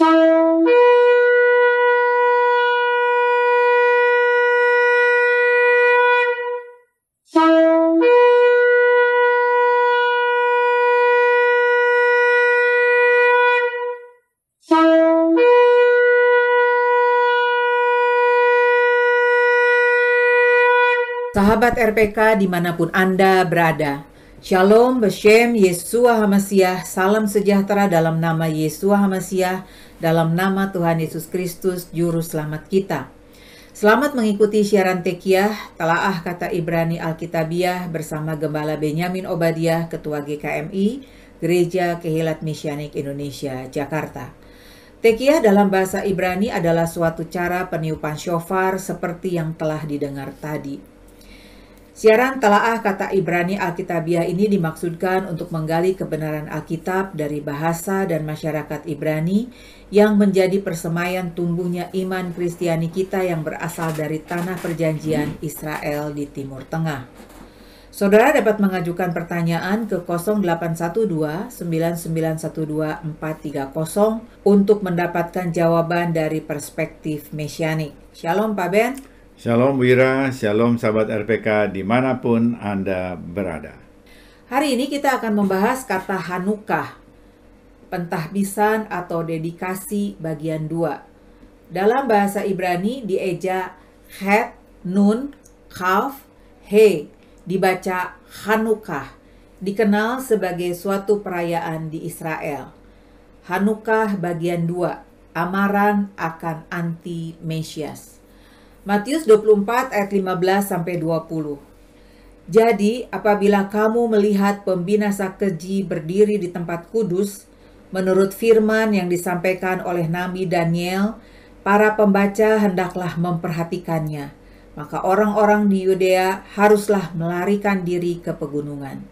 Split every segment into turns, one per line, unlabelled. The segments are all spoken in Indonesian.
Sahabat RPK di mana pun Anda berada, Shalom, Beshem, Yesua Hamasiah, salam sejahtera dalam nama Yesua Hamasiah, dalam nama Tuhan Yesus Kristus, Juru Selamat kita. Selamat mengikuti siaran Tekiah, Telaah Kata Ibrani Alkitabiah bersama Gembala Benyamin Obadiah, Ketua GKMI, Gereja Kehilat Misianik Indonesia, Jakarta. Tekiah dalam bahasa Ibrani adalah suatu cara peniupan shofar seperti yang telah didengar tadi. Siaran Telaah Kata Ibrani Alkitabiah ini dimaksudkan untuk menggali kebenaran Alkitab dari bahasa dan masyarakat Ibrani yang menjadi persemaian tumbuhnya iman Kristiani kita yang berasal dari tanah perjanjian Israel di Timur Tengah. Saudara dapat mengajukan pertanyaan ke 0812 9912 430 untuk mendapatkan jawaban dari perspektif mesianik. Shalom Pak Ben.
Shalom Wira, Shalom sahabat RPK di mana pun Anda berada.
Hari ini kita akan membahas kata Hanukah, pentahbisan atau dedikasi bagian 2. Dalam bahasa Ibrani dieja Het, Nun, Kaf, He, dibaca Hanukah, dikenal sebagai suatu perayaan di Israel. Hanukah bagian 2, amaran akan anti-Mesias. Matius 24 ayat 15 sampai 20. Jadi, apabila kamu melihat pembinasa keji berdiri di tempat kudus, menurut firman yang disampaikan oleh Nabi Daniel, para pembaca hendaklah memperhatikannya. Maka orang-orang di Yudea haruslah melarikan diri ke pegunungan.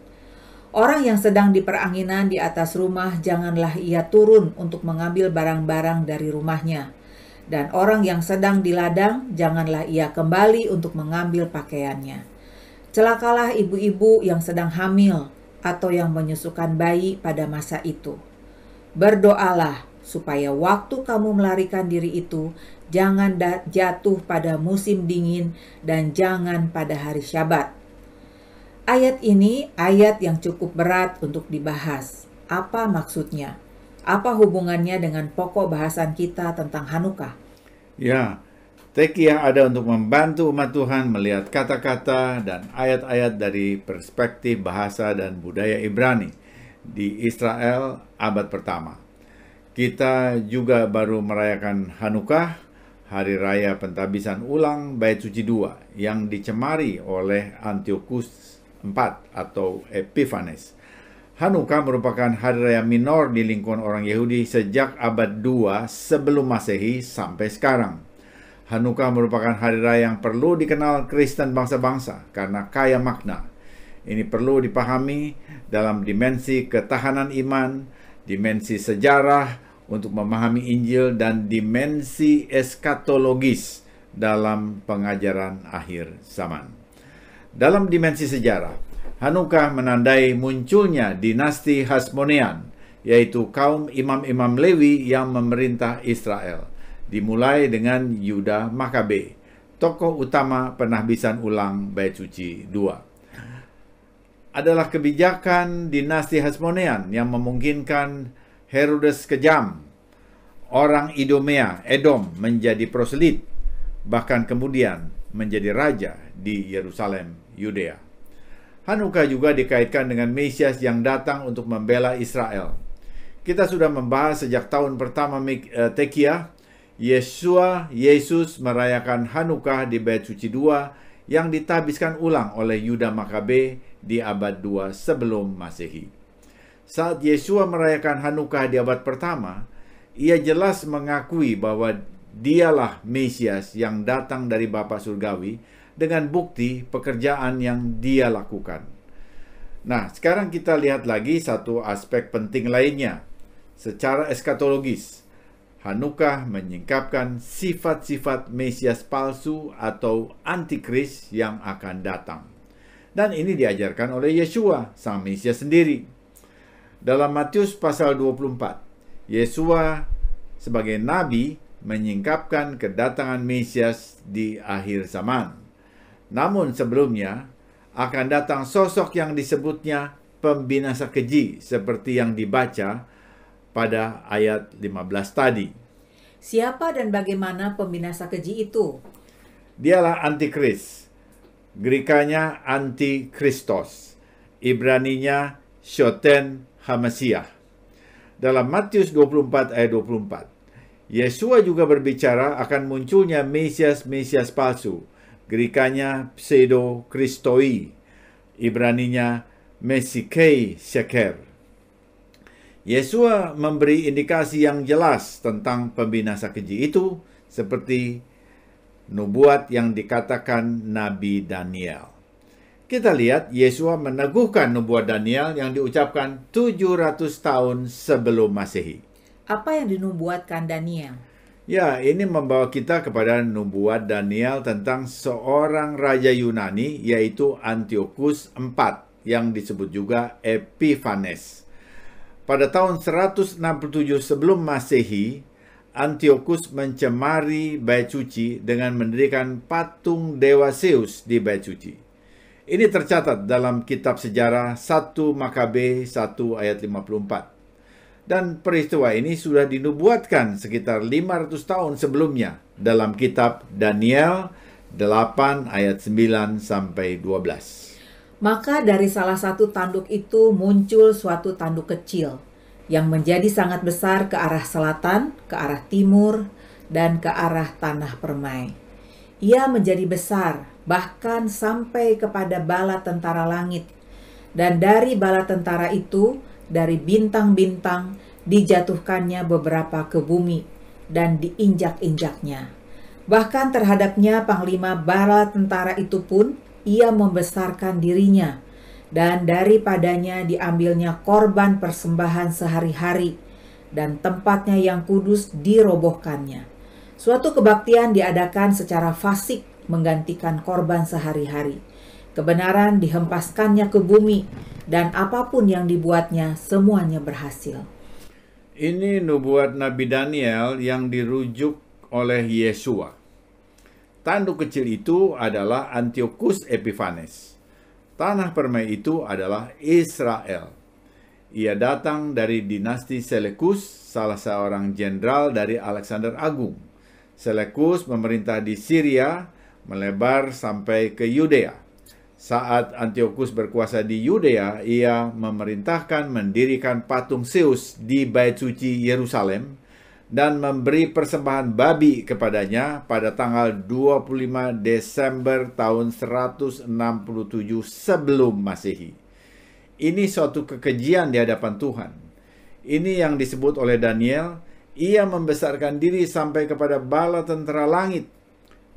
Orang yang sedang di peranginan di atas rumah, janganlah ia turun untuk mengambil barang-barang dari rumahnya dan orang yang sedang di ladang, janganlah ia kembali untuk mengambil pakaiannya. Celakalah ibu-ibu yang sedang hamil atau yang menyusukan bayi pada masa itu. Berdoalah supaya waktu kamu melarikan diri itu jangan jatuh pada musim dingin dan jangan pada hari Syabat. Ayat ini ayat yang cukup berat untuk dibahas. Apa maksudnya? Apa hubungannya dengan pokok bahasan kita tentang Hanukkah?
Ya, Tekiah ada untuk membantu umat Tuhan melihat kata-kata dan ayat-ayat dari perspektif bahasa dan budaya Ibrani di Israel abad pertama. Kita juga baru merayakan Hanukkah, hari raya pentabisan ulang Bait Suci II yang dicemari oleh Antiochus IV atau Epiphanes Hanukkah merupakan hari raya minor di lingkungan orang Yahudi sejak abad 2 sebelum Masehi sampai sekarang. Hanukkah merupakan hari raya yang perlu dikenal Kristen bangsa-bangsa karena kaya makna. Ini perlu dipahami dalam dimensi ketahanan iman, dimensi sejarah untuk memahami Injil, dan dimensi eskatologis dalam pengajaran akhir zaman. Dalam dimensi sejarah, Hanukkah menandai munculnya dinasti Hasmonean, yaitu kaum imam-imam Lewi yang memerintah Israel, dimulai dengan Yuda Makabe, tokoh utama penahbisan ulang Bait Suci II. Adalah kebijakan dinasti Hasmonean yang memungkinkan Herodes kejam, orang Idomea, Edom menjadi proselit, bahkan kemudian menjadi raja di Yerusalem, Yudea. Hanukkah juga dikaitkan dengan Mesias yang datang untuk membela Israel. Kita sudah membahas sejak tahun pertama eh, Tekia, Yesua, Yesus merayakan Hanukkah di Bait Suci II yang ditabiskan ulang oleh Yuda Makabe di abad 2 sebelum Masehi. Saat Yesua merayakan Hanukkah di abad pertama, ia jelas mengakui bahwa dialah Mesias yang datang dari Bapa Surgawi dengan bukti pekerjaan yang dia lakukan. Nah, sekarang kita lihat lagi satu aspek penting lainnya. Secara eskatologis, Hanukkah menyingkapkan sifat-sifat Mesias palsu atau antikris yang akan datang. Dan ini diajarkan oleh Yesua, sang Mesias sendiri. Dalam Matius pasal 24, Yesua sebagai nabi menyingkapkan kedatangan Mesias di akhir zaman. Namun sebelumnya akan datang sosok yang disebutnya pembinasa keji seperti yang dibaca pada ayat 15 tadi.
Siapa dan bagaimana pembinasa keji itu?
Dialah antikris. Gerikanya antikristos. Ibraninya Shoten Hamasiah. Dalam Matius 24 ayat 24, Yesua juga berbicara akan munculnya Mesias-Mesias palsu. Gerikanya Pseudo Kristoi. Ibraninya Mesikei Sheker. Yesua memberi indikasi yang jelas tentang pembinasa keji itu seperti nubuat yang dikatakan Nabi Daniel. Kita lihat Yesua meneguhkan nubuat Daniel yang diucapkan 700 tahun sebelum Masehi.
Apa yang dinubuatkan Daniel?
Ya, ini membawa kita kepada nubuat Daniel tentang seorang raja Yunani yaitu Antiochus IV yang disebut juga Epiphanes. Pada tahun 167 sebelum Masehi, Antiochus mencemari bait suci dengan mendirikan patung dewa Zeus di bait suci. Ini tercatat dalam kitab sejarah 1 Makabe 1 ayat 54. Dan peristiwa ini sudah dinubuatkan sekitar 500 tahun sebelumnya dalam kitab Daniel 8 ayat 9 sampai 12.
Maka dari salah satu tanduk itu muncul suatu tanduk kecil yang menjadi sangat besar ke arah selatan, ke arah timur, dan ke arah tanah permai. Ia menjadi besar bahkan sampai kepada bala tentara langit. Dan dari bala tentara itu, dari bintang-bintang, dijatuhkannya beberapa ke bumi dan diinjak-injaknya. Bahkan terhadapnya panglima bala tentara itu pun ia membesarkan dirinya, dan daripadanya diambilnya korban persembahan sehari-hari, dan tempatnya yang kudus dirobohkannya. Suatu kebaktian diadakan secara fasik menggantikan korban sehari-hari. Kebenaran dihempaskannya ke bumi, dan apa pun yang dibuatnya semuanya berhasil.
Ini nubuat Nabi Daniel yang dirujuk oleh Yesua. Tanduk kecil itu adalah Antiochus Epiphanes. Tanah permai itu adalah Israel. Ia datang dari dinasti Selekus, salah seorang jenderal dari Alexander Agung. Selekus memerintah di Syria melebar sampai ke Yudea. Saat Antiochus berkuasa di Yudea, ia memerintahkan mendirikan patung Zeus di Bait Suci Yerusalem dan memberi persembahan babi kepadanya pada tanggal 25 Desember tahun 167 sebelum Masehi. Ini suatu kekejian di hadapan Tuhan. Ini yang disebut oleh Daniel, ia membesarkan diri sampai kepada bala tentara langit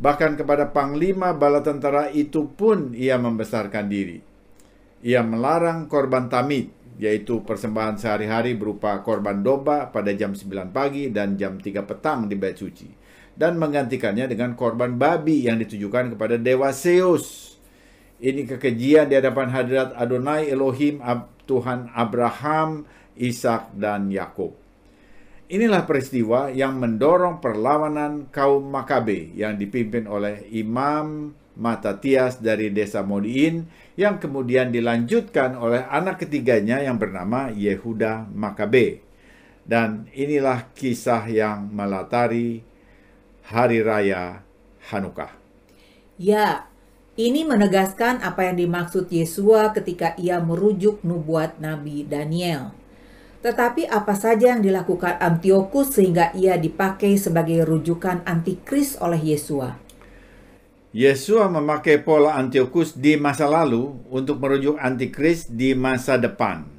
Bahkan kepada panglima bala tentara itu pun ia membesarkan diri. Ia melarang korban tamid, yaitu persembahan sehari-hari berupa korban domba pada jam 9 pagi dan jam 3 petang di bait suci. Dan menggantikannya dengan korban babi yang ditujukan kepada Dewa Zeus. Ini kekejian di hadapan hadirat Adonai Elohim Tuhan Abraham, Ishak dan Yakub. Inilah peristiwa yang mendorong perlawanan kaum Makabe yang dipimpin oleh Imam Matatias dari desa Modiin yang kemudian dilanjutkan oleh anak ketiganya yang bernama Yehuda Makabe. Dan inilah kisah yang melatari Hari Raya Hanukkah.
Ya, ini menegaskan apa yang dimaksud Yesua ketika ia merujuk nubuat Nabi Daniel. Tetapi apa saja yang dilakukan Antiochus sehingga ia dipakai sebagai rujukan antikris oleh Yesua?
Yesua memakai pola Antiochus di masa lalu untuk merujuk antikris di masa depan.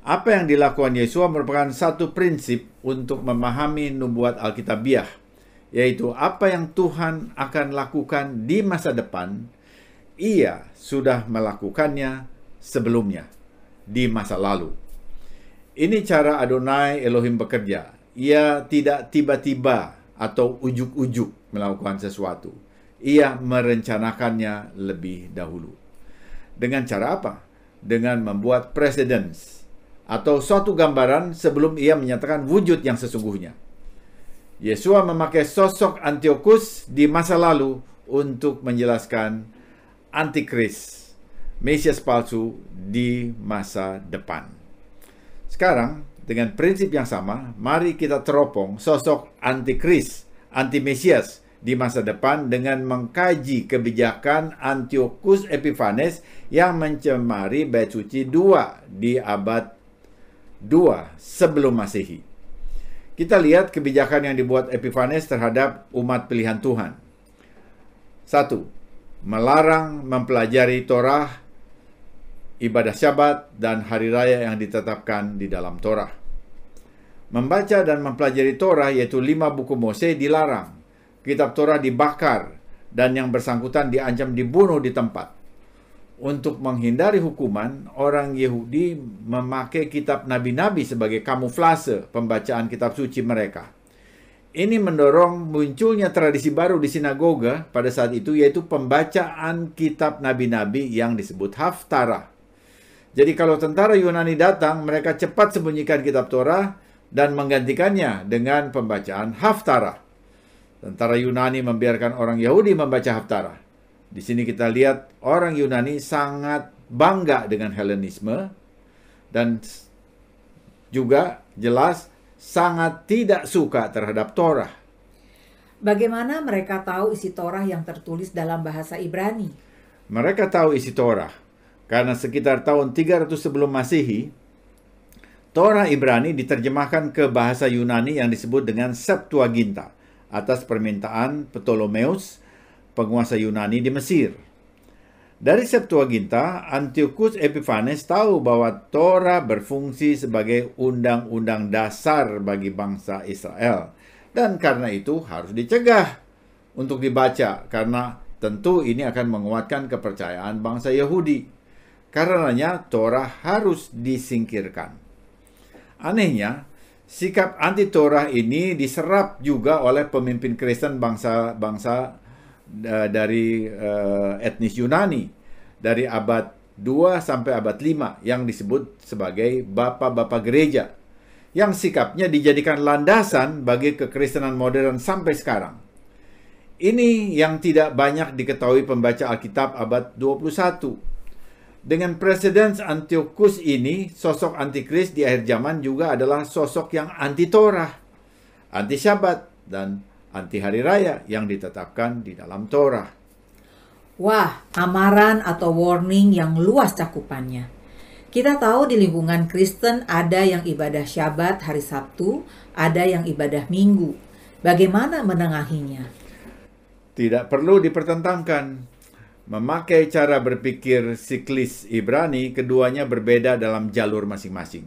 Apa yang dilakukan Yesua merupakan satu prinsip untuk memahami nubuat Alkitabiah, yaitu apa yang Tuhan akan lakukan di masa depan, ia sudah melakukannya sebelumnya di masa lalu. Ini cara Adonai Elohim bekerja. Ia tidak tiba-tiba atau ujuk-ujuk melakukan sesuatu. Ia merencanakannya lebih dahulu. Dengan cara apa? Dengan membuat precedence atau suatu gambaran sebelum ia menyatakan wujud yang sesungguhnya. Yesua memakai sosok Antiochus di masa lalu untuk menjelaskan antikris, Mesias palsu di masa depan. Sekarang, dengan prinsip yang sama, mari kita teropong sosok antikris, anti-Mesias di masa depan dengan mengkaji kebijakan Antiochus Epiphanes yang mencemari bait suci 2 di abad 2 sebelum Masehi. Kita lihat kebijakan yang dibuat Epiphanes terhadap umat pilihan Tuhan. Satu, melarang mempelajari Torah, ibadah Syabat, dan hari raya yang ditetapkan di dalam Torah. Membaca dan mempelajari Torah, yaitu lima buku Mose, dilarang. Kitab Torah dibakar, dan yang bersangkutan diancam dibunuh di tempat. Untuk menghindari hukuman, orang Yahudi memakai kitab nabi-nabi sebagai kamuflase pembacaan kitab suci mereka. Ini mendorong munculnya tradisi baru di sinagoga pada saat itu yaitu pembacaan kitab nabi-nabi yang disebut Haftarah. Jadi kalau tentara Yunani datang, mereka cepat sembunyikan kitab Torah dan menggantikannya dengan pembacaan Haftarah. Tentara Yunani membiarkan orang Yahudi membaca Haftarah. Di sini kita lihat orang Yunani sangat bangga dengan Helenisme dan juga jelas sangat tidak suka terhadap Torah.
Bagaimana mereka tahu isi Torah yang tertulis dalam bahasa Ibrani?
Mereka tahu isi Torah karena sekitar tahun 300 sebelum Masehi, Torah Ibrani diterjemahkan ke bahasa Yunani yang disebut dengan Septuaginta atas permintaan Ptolemeus penguasa Yunani di Mesir. Dari Septuaginta, Antiochus Epiphanes tahu bahwa Torah berfungsi sebagai undang-undang dasar bagi bangsa Israel. Dan karena itu harus dicegah untuk dibaca, karena tentu ini akan menguatkan kepercayaan bangsa Yahudi. Karenanya Torah harus disingkirkan. Anehnya, sikap anti-Torah ini diserap juga oleh pemimpin Kristen bangsa-bangsa dari uh, etnis Yunani dari abad 2 sampai abad 5 yang disebut sebagai bapak-bapak gereja yang sikapnya dijadikan landasan bagi kekristenan modern sampai sekarang. Ini yang tidak banyak diketahui pembaca Alkitab abad 21. Dengan presiden Antiochus ini, sosok antikris di akhir zaman juga adalah sosok yang anti Torah, anti Syabat, dan anti hari raya yang ditetapkan di dalam Torah.
Wah, amaran atau warning yang luas cakupannya. Kita tahu di lingkungan Kristen ada yang ibadah Syabat hari Sabtu, ada yang ibadah Minggu. Bagaimana menengahinya?
Tidak perlu dipertentangkan. Memakai cara berpikir siklis Ibrani, keduanya berbeda dalam jalur masing-masing.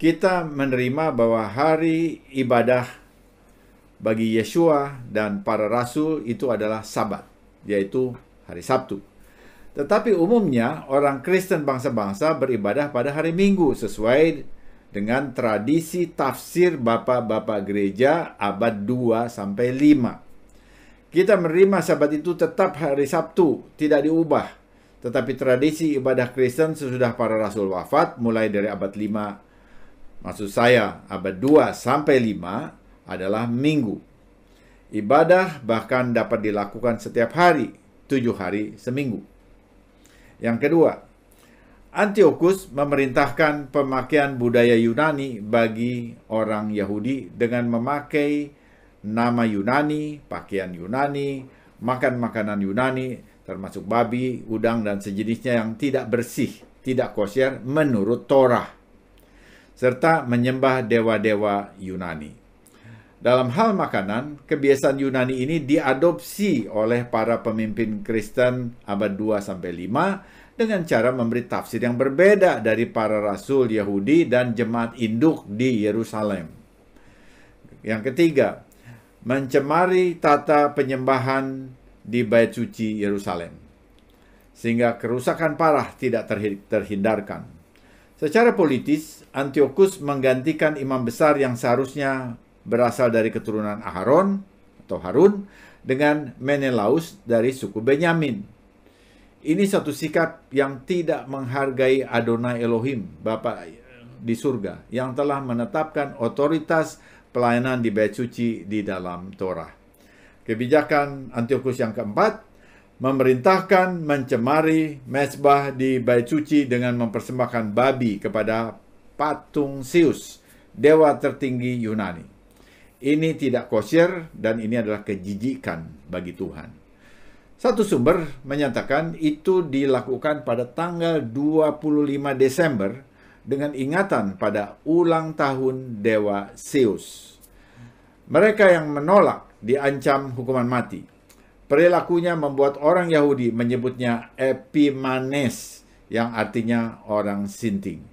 Kita menerima bahwa hari ibadah bagi Yeshua dan para rasul itu adalah Sabat, yaitu hari Sabtu. Tetapi umumnya orang Kristen bangsa-bangsa beribadah pada hari Minggu sesuai dengan tradisi tafsir bapak-bapak gereja abad 2 sampai 5. Kita menerima sabat itu tetap hari Sabtu, tidak diubah. Tetapi tradisi ibadah Kristen sesudah para rasul wafat mulai dari abad 5 maksud saya abad 2 sampai 5 adalah minggu. Ibadah bahkan dapat dilakukan setiap hari, tujuh hari seminggu. Yang kedua, Antiochus memerintahkan pemakaian budaya Yunani bagi orang Yahudi dengan memakai nama Yunani, pakaian Yunani, makan makanan Yunani, termasuk babi, udang, dan sejenisnya yang tidak bersih, tidak kosher menurut Torah, serta menyembah dewa-dewa Yunani. Dalam hal makanan, kebiasaan Yunani ini diadopsi oleh para pemimpin Kristen abad 2 sampai 5 dengan cara memberi tafsir yang berbeda dari para rasul Yahudi dan jemaat induk di Yerusalem. Yang ketiga, mencemari tata penyembahan di bait suci Yerusalem sehingga kerusakan parah tidak terhindarkan. Secara politis, Antiochus menggantikan imam besar yang seharusnya berasal dari keturunan Aharon atau Harun dengan Menelaus dari suku Benyamin. Ini satu sikap yang tidak menghargai Adonai Elohim, Bapa di surga, yang telah menetapkan otoritas pelayanan di bait suci di dalam Torah. Kebijakan Antiochus yang keempat memerintahkan mencemari mesbah di bait suci dengan mempersembahkan babi kepada patung Zeus, dewa tertinggi Yunani. Ini tidak kosher dan ini adalah kejijikan bagi Tuhan. Satu sumber menyatakan itu dilakukan pada tanggal 25 Desember dengan ingatan pada ulang tahun dewa Zeus. Mereka yang menolak diancam hukuman mati. Perilakunya membuat orang Yahudi menyebutnya Epimanes yang artinya orang sinting.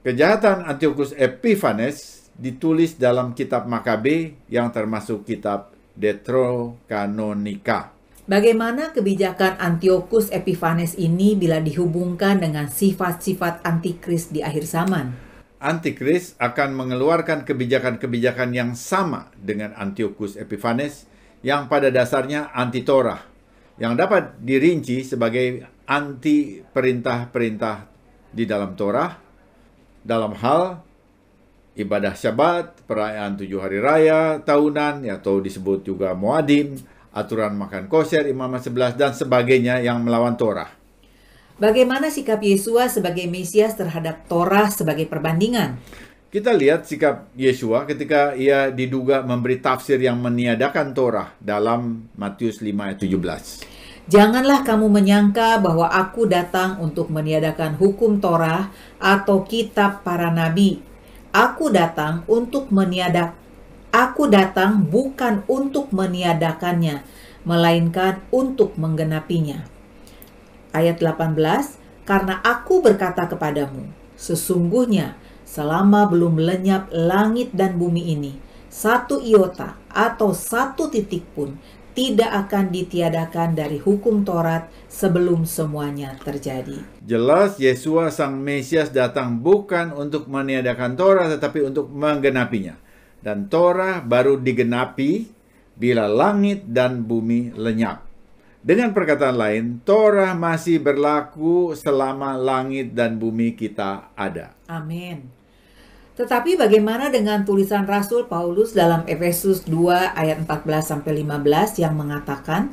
Kejahatan Antiochus Epiphanes ditulis dalam kitab Makabe yang termasuk kitab Deuterokanonika.
Bagaimana kebijakan Antiochus Epiphanes ini bila dihubungkan dengan sifat-sifat antikris di akhir zaman?
Antikris akan mengeluarkan kebijakan-kebijakan yang sama dengan Antiochus Epiphanes yang pada dasarnya anti Torah, yang dapat dirinci sebagai anti perintah-perintah di dalam Torah, dalam hal ibadah syabat, perayaan tujuh hari raya, tahunan, atau disebut juga muadim, aturan makan kosher, imamat sebelas, dan sebagainya yang melawan Torah.
Bagaimana sikap Yesua sebagai Mesias terhadap Torah sebagai perbandingan?
Kita lihat sikap Yesua ketika ia diduga memberi tafsir yang meniadakan Torah dalam Matius 5 ayat 17.
Janganlah kamu menyangka bahwa aku datang untuk meniadakan hukum Torah atau kitab para nabi. Aku datang untuk meniadak Aku datang bukan untuk meniadakannya, melainkan untuk menggenapinya. Ayat 18, karena aku berkata kepadamu, sesungguhnya selama belum lenyap langit dan bumi ini, satu iota atau satu titik pun tidak akan ditiadakan dari hukum Taurat sebelum semuanya terjadi.
Jelas Yesus sang Mesias datang bukan untuk meniadakan Torah tetapi untuk menggenapinya. Dan Torah baru digenapi bila langit dan bumi lenyap. Dengan perkataan lain, Torah masih berlaku selama langit dan bumi kita ada.
Amin. Tetapi bagaimana dengan tulisan Rasul Paulus dalam Efesus 2 ayat 14 sampai 15 yang mengatakan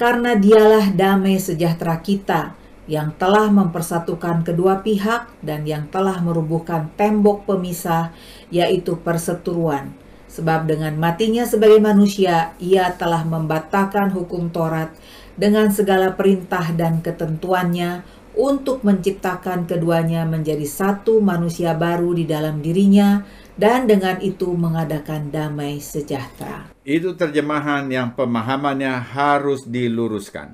karena dialah damai sejahtera kita yang telah mempersatukan kedua pihak dan yang telah merubuhkan tembok pemisah yaitu perseteruan. Sebab dengan matinya sebagai manusia ia telah membatalkan hukum Taurat dengan segala perintah dan ketentuannya untuk menciptakan keduanya menjadi satu manusia baru di dalam dirinya dan dengan itu mengadakan damai sejahtera.
Itu terjemahan yang pemahamannya harus diluruskan.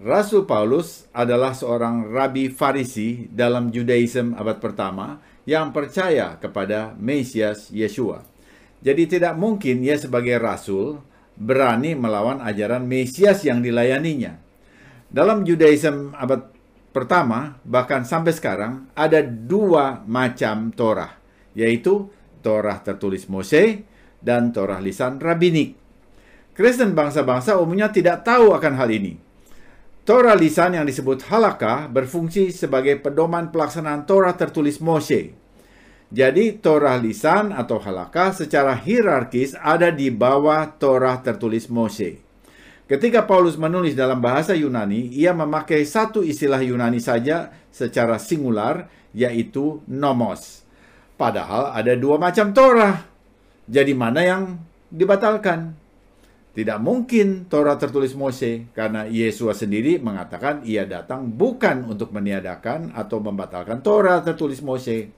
Rasul Paulus adalah seorang rabi Farisi dalam Judaism abad pertama yang percaya kepada Mesias Yeshua. Jadi tidak mungkin ia sebagai rasul berani melawan ajaran Mesias yang dilayaninya. Dalam Judaism abad pertama, bahkan sampai sekarang, ada dua macam Torah, yaitu Torah tertulis Mose dan Torah lisan Rabinik. Kristen bangsa-bangsa umumnya tidak tahu akan hal ini. Torah lisan yang disebut halakah berfungsi sebagai pedoman pelaksanaan Torah tertulis Mose. Jadi Torah lisan atau halakah secara hierarkis ada di bawah Torah tertulis Mose. Ketika Paulus menulis dalam bahasa Yunani, ia memakai satu istilah Yunani saja secara singular, yaitu nomos. Padahal ada dua macam Torah. Jadi mana yang dibatalkan? Tidak mungkin Torah tertulis Mose, karena Yesus sendiri mengatakan ia datang bukan untuk meniadakan atau membatalkan Torah tertulis Mose.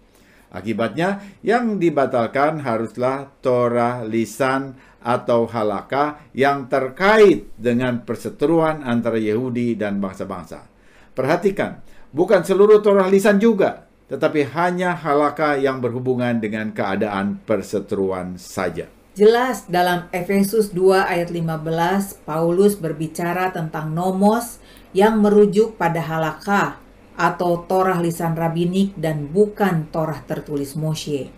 Akibatnya, yang dibatalkan haruslah Torah lisan atau halakah yang terkait dengan perseteruan antara Yahudi dan bangsa-bangsa. Perhatikan, bukan seluruh Torah lisan juga, tetapi hanya halakah yang berhubungan dengan keadaan perseteruan saja.
Jelas dalam Efesus 2 ayat 15, Paulus berbicara tentang nomos yang merujuk pada halakah atau Torah lisan rabinik dan bukan Torah tertulis Moshe.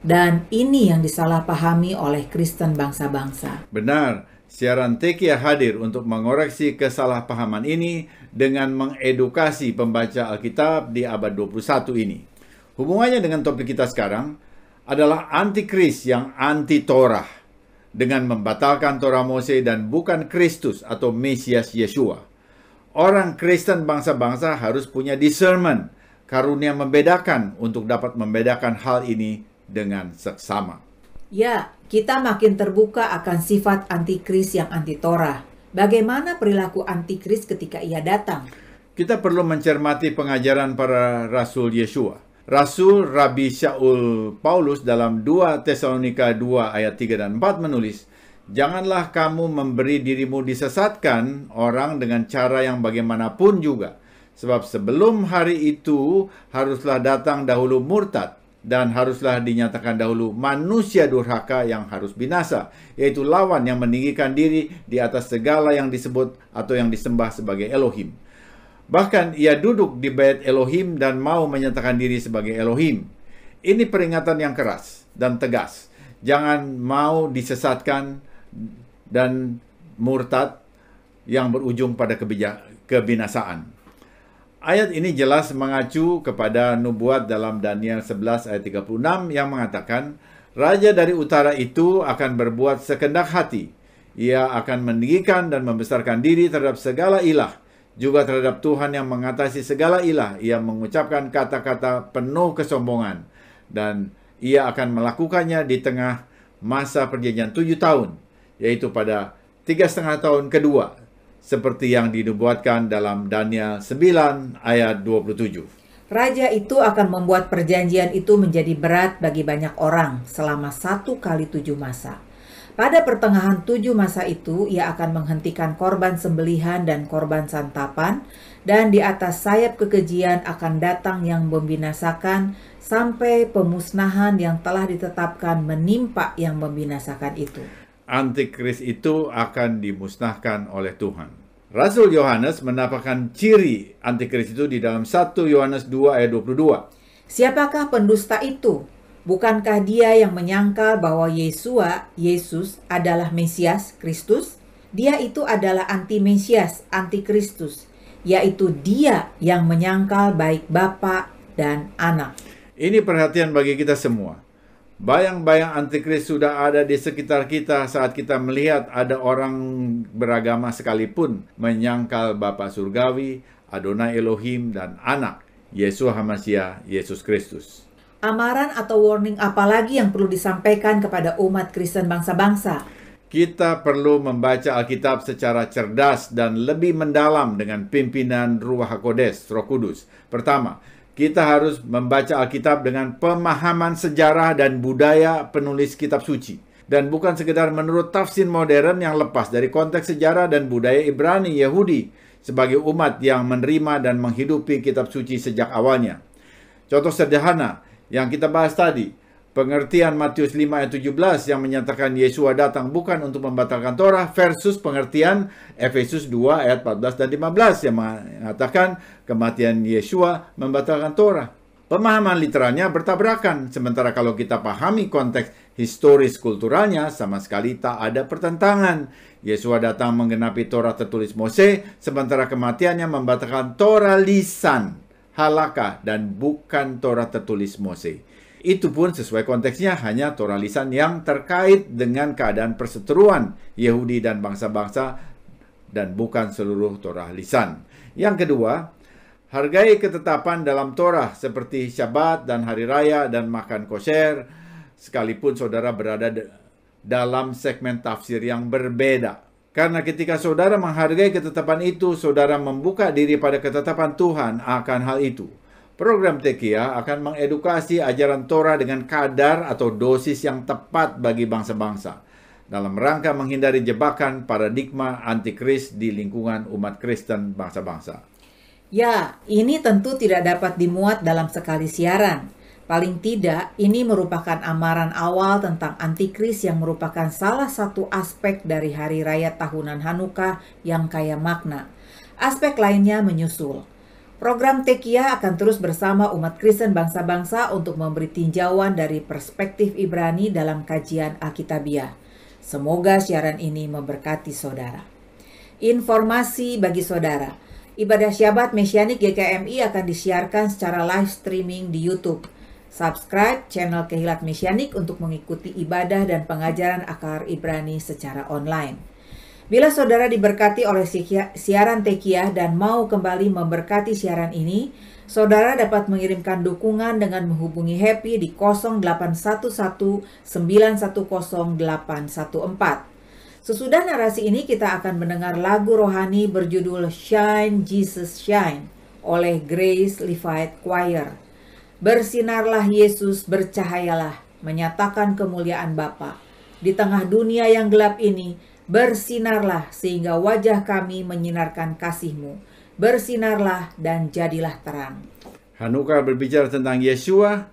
Dan ini yang disalahpahami oleh Kristen bangsa-bangsa.
Benar, siaran Tekia hadir untuk mengoreksi kesalahpahaman ini dengan mengedukasi pembaca Alkitab di abad 21 ini. Hubungannya dengan topik kita sekarang, adalah antikris yang anti Torah dengan membatalkan Torah Mose dan bukan Kristus atau Mesias Yesua. Orang Kristen bangsa-bangsa harus punya discernment, karunia membedakan untuk dapat membedakan hal ini dengan seksama.
Ya, kita makin terbuka akan sifat antikris yang anti Torah. Bagaimana perilaku antikris ketika ia datang?
Kita perlu mencermati pengajaran para rasul Yesua. Rasul Rabi Syaul Paulus dalam 2 Tesalonika 2 ayat 3 dan 4 menulis, Janganlah kamu memberi dirimu disesatkan orang dengan cara yang bagaimanapun juga. Sebab sebelum hari itu haruslah datang dahulu murtad dan haruslah dinyatakan dahulu manusia durhaka yang harus binasa, yaitu lawan yang meninggikan diri di atas segala yang disebut atau yang disembah sebagai Elohim. Bahkan ia duduk di bait Elohim dan mau menyatakan diri sebagai Elohim. Ini peringatan yang keras dan tegas. Jangan mau disesatkan dan murtad yang berujung pada kebinasaan. Ayat ini jelas mengacu kepada nubuat dalam Daniel 11 ayat 36 yang mengatakan, Raja dari utara itu akan berbuat sekendak hati. Ia akan meninggikan dan membesarkan diri terhadap segala ilah, juga terhadap Tuhan yang mengatasi segala ilah. Ia mengucapkan kata-kata penuh kesombongan dan ia akan melakukannya di tengah masa perjanjian tujuh tahun, yaitu pada tiga setengah tahun kedua, seperti yang dinubuatkan dalam Daniel 9 ayat 27.
Raja itu akan membuat perjanjian itu menjadi berat bagi banyak orang selama satu kali tujuh masa. Pada pertengahan tujuh masa itu, ia akan menghentikan korban sembelihan dan korban santapan, dan di atas sayap kekejian akan datang yang membinasakan sampai pemusnahan yang telah ditetapkan menimpa yang membinasakan itu.
Antikris itu akan dimusnahkan oleh Tuhan. Rasul Yohanes mendapatkan ciri antikris itu di dalam 1 Yohanes 2 ayat 22.
Siapakah pendusta itu? Bukankah dia yang menyangkal bahwa Yesua, Yesus adalah Mesias, Kristus? Dia itu adalah anti-Mesias, anti-Kristus, yaitu dia yang menyangkal baik Bapa dan Anak.
Ini perhatian bagi kita semua. Bayang-bayang antikris sudah ada di sekitar kita saat kita melihat ada orang beragama sekalipun menyangkal Bapa Surgawi, Adonai Elohim, dan Anak, Yesus Hamasiah, Yesus Kristus
amaran atau warning apa lagi yang perlu disampaikan kepada umat Kristen bangsa-bangsa?
Kita perlu membaca Alkitab secara cerdas dan lebih mendalam dengan pimpinan Ruach HaKodes, Roh Kudus. Pertama, kita harus membaca Alkitab dengan pemahaman sejarah dan budaya penulis kitab suci. Dan bukan sekedar menurut tafsir modern yang lepas dari konteks sejarah dan budaya Ibrani Yahudi sebagai umat yang menerima dan menghidupi kitab suci sejak awalnya. Contoh sederhana, yang kita bahas tadi. Pengertian Matius 5 ayat 17 yang menyatakan Yesua datang bukan untuk membatalkan Torah versus pengertian Efesus 2 ayat 14 dan 15 yang mengatakan kematian Yesua membatalkan Torah. Pemahaman literalnya bertabrakan, sementara kalau kita pahami konteks historis kulturalnya sama sekali tak ada pertentangan. Yesua datang menggenapi Torah tertulis Mose, sementara kematiannya membatalkan Torah lisan halakah dan bukan Torah tertulis Mose. Itu pun sesuai konteksnya hanya Torah lisan yang terkait dengan keadaan perseteruan Yahudi dan bangsa-bangsa dan bukan seluruh Torah lisan. Yang kedua, hargai ketetapan dalam Torah seperti Syabat dan Hari Raya dan makan kosher sekalipun saudara berada dalam segmen tafsir yang berbeda. Karena ketika saudara menghargai ketetapan itu, saudara membuka diri pada ketetapan Tuhan akan hal itu. Program Tekia akan mengedukasi ajaran Torah dengan kadar atau dosis yang tepat bagi bangsa-bangsa dalam rangka menghindari jebakan paradigma antikris di lingkungan umat Kristen bangsa-bangsa.
Ya, ini tentu tidak dapat dimuat dalam sekali siaran. Paling tidak, ini merupakan amaran awal tentang antikris yang merupakan salah satu aspek dari hari raya tahunan Hanukkah yang kaya makna. Aspek lainnya menyusul. Program Tekia akan terus bersama umat Kristen bangsa-bangsa untuk memberi tinjauan dari perspektif Ibrani dalam kajian Alkitabiah. Semoga siaran ini memberkati saudara. Informasi bagi saudara. Ibadah Syabat Mesianik GKMI akan disiarkan secara live streaming di YouTube Subscribe channel Kehilat Mesianik untuk mengikuti ibadah dan pengajaran akar Ibrani secara online. Bila saudara diberkati oleh siaran Tekiah dan mau kembali memberkati siaran ini, saudara dapat mengirimkan dukungan dengan menghubungi Happy di 0811 Sesudah narasi ini kita akan mendengar lagu rohani berjudul Shine Jesus Shine oleh Grace Levite Choir. Bersinarlah Yesus, bercahayalah, menyatakan kemuliaan Bapa. Di tengah dunia yang gelap ini, bersinarlah sehingga wajah kami menyinarkan kasih-Mu. Bersinarlah dan jadilah terang.
Hanukkah berbicara tentang Yesua,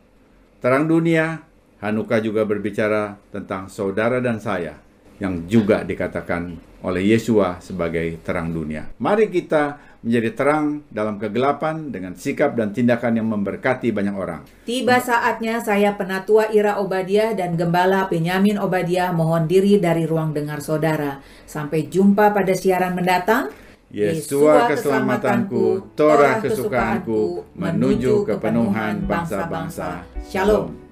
terang dunia. Hanukkah juga berbicara tentang saudara dan saya yang juga dikatakan oleh Yesua sebagai terang dunia. Mari kita menjadi terang dalam kegelapan dengan sikap dan tindakan yang memberkati banyak orang.
Tiba saatnya saya penatua Ira Obadiah dan Gembala Penyamin Obadiah mohon diri dari ruang dengar saudara. Sampai jumpa pada siaran mendatang.
Yesua keselamatanku, Torah kesukaanku, menuju kepenuhan bangsa-bangsa. Shalom.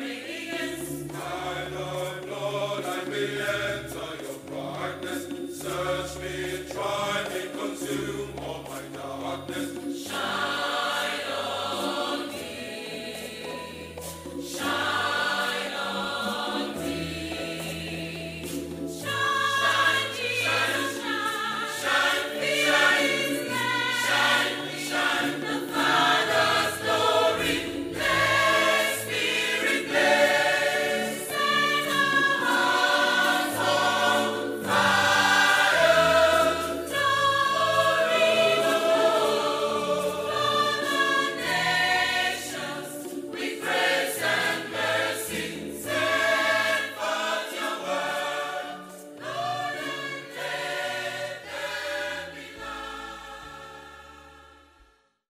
Amen.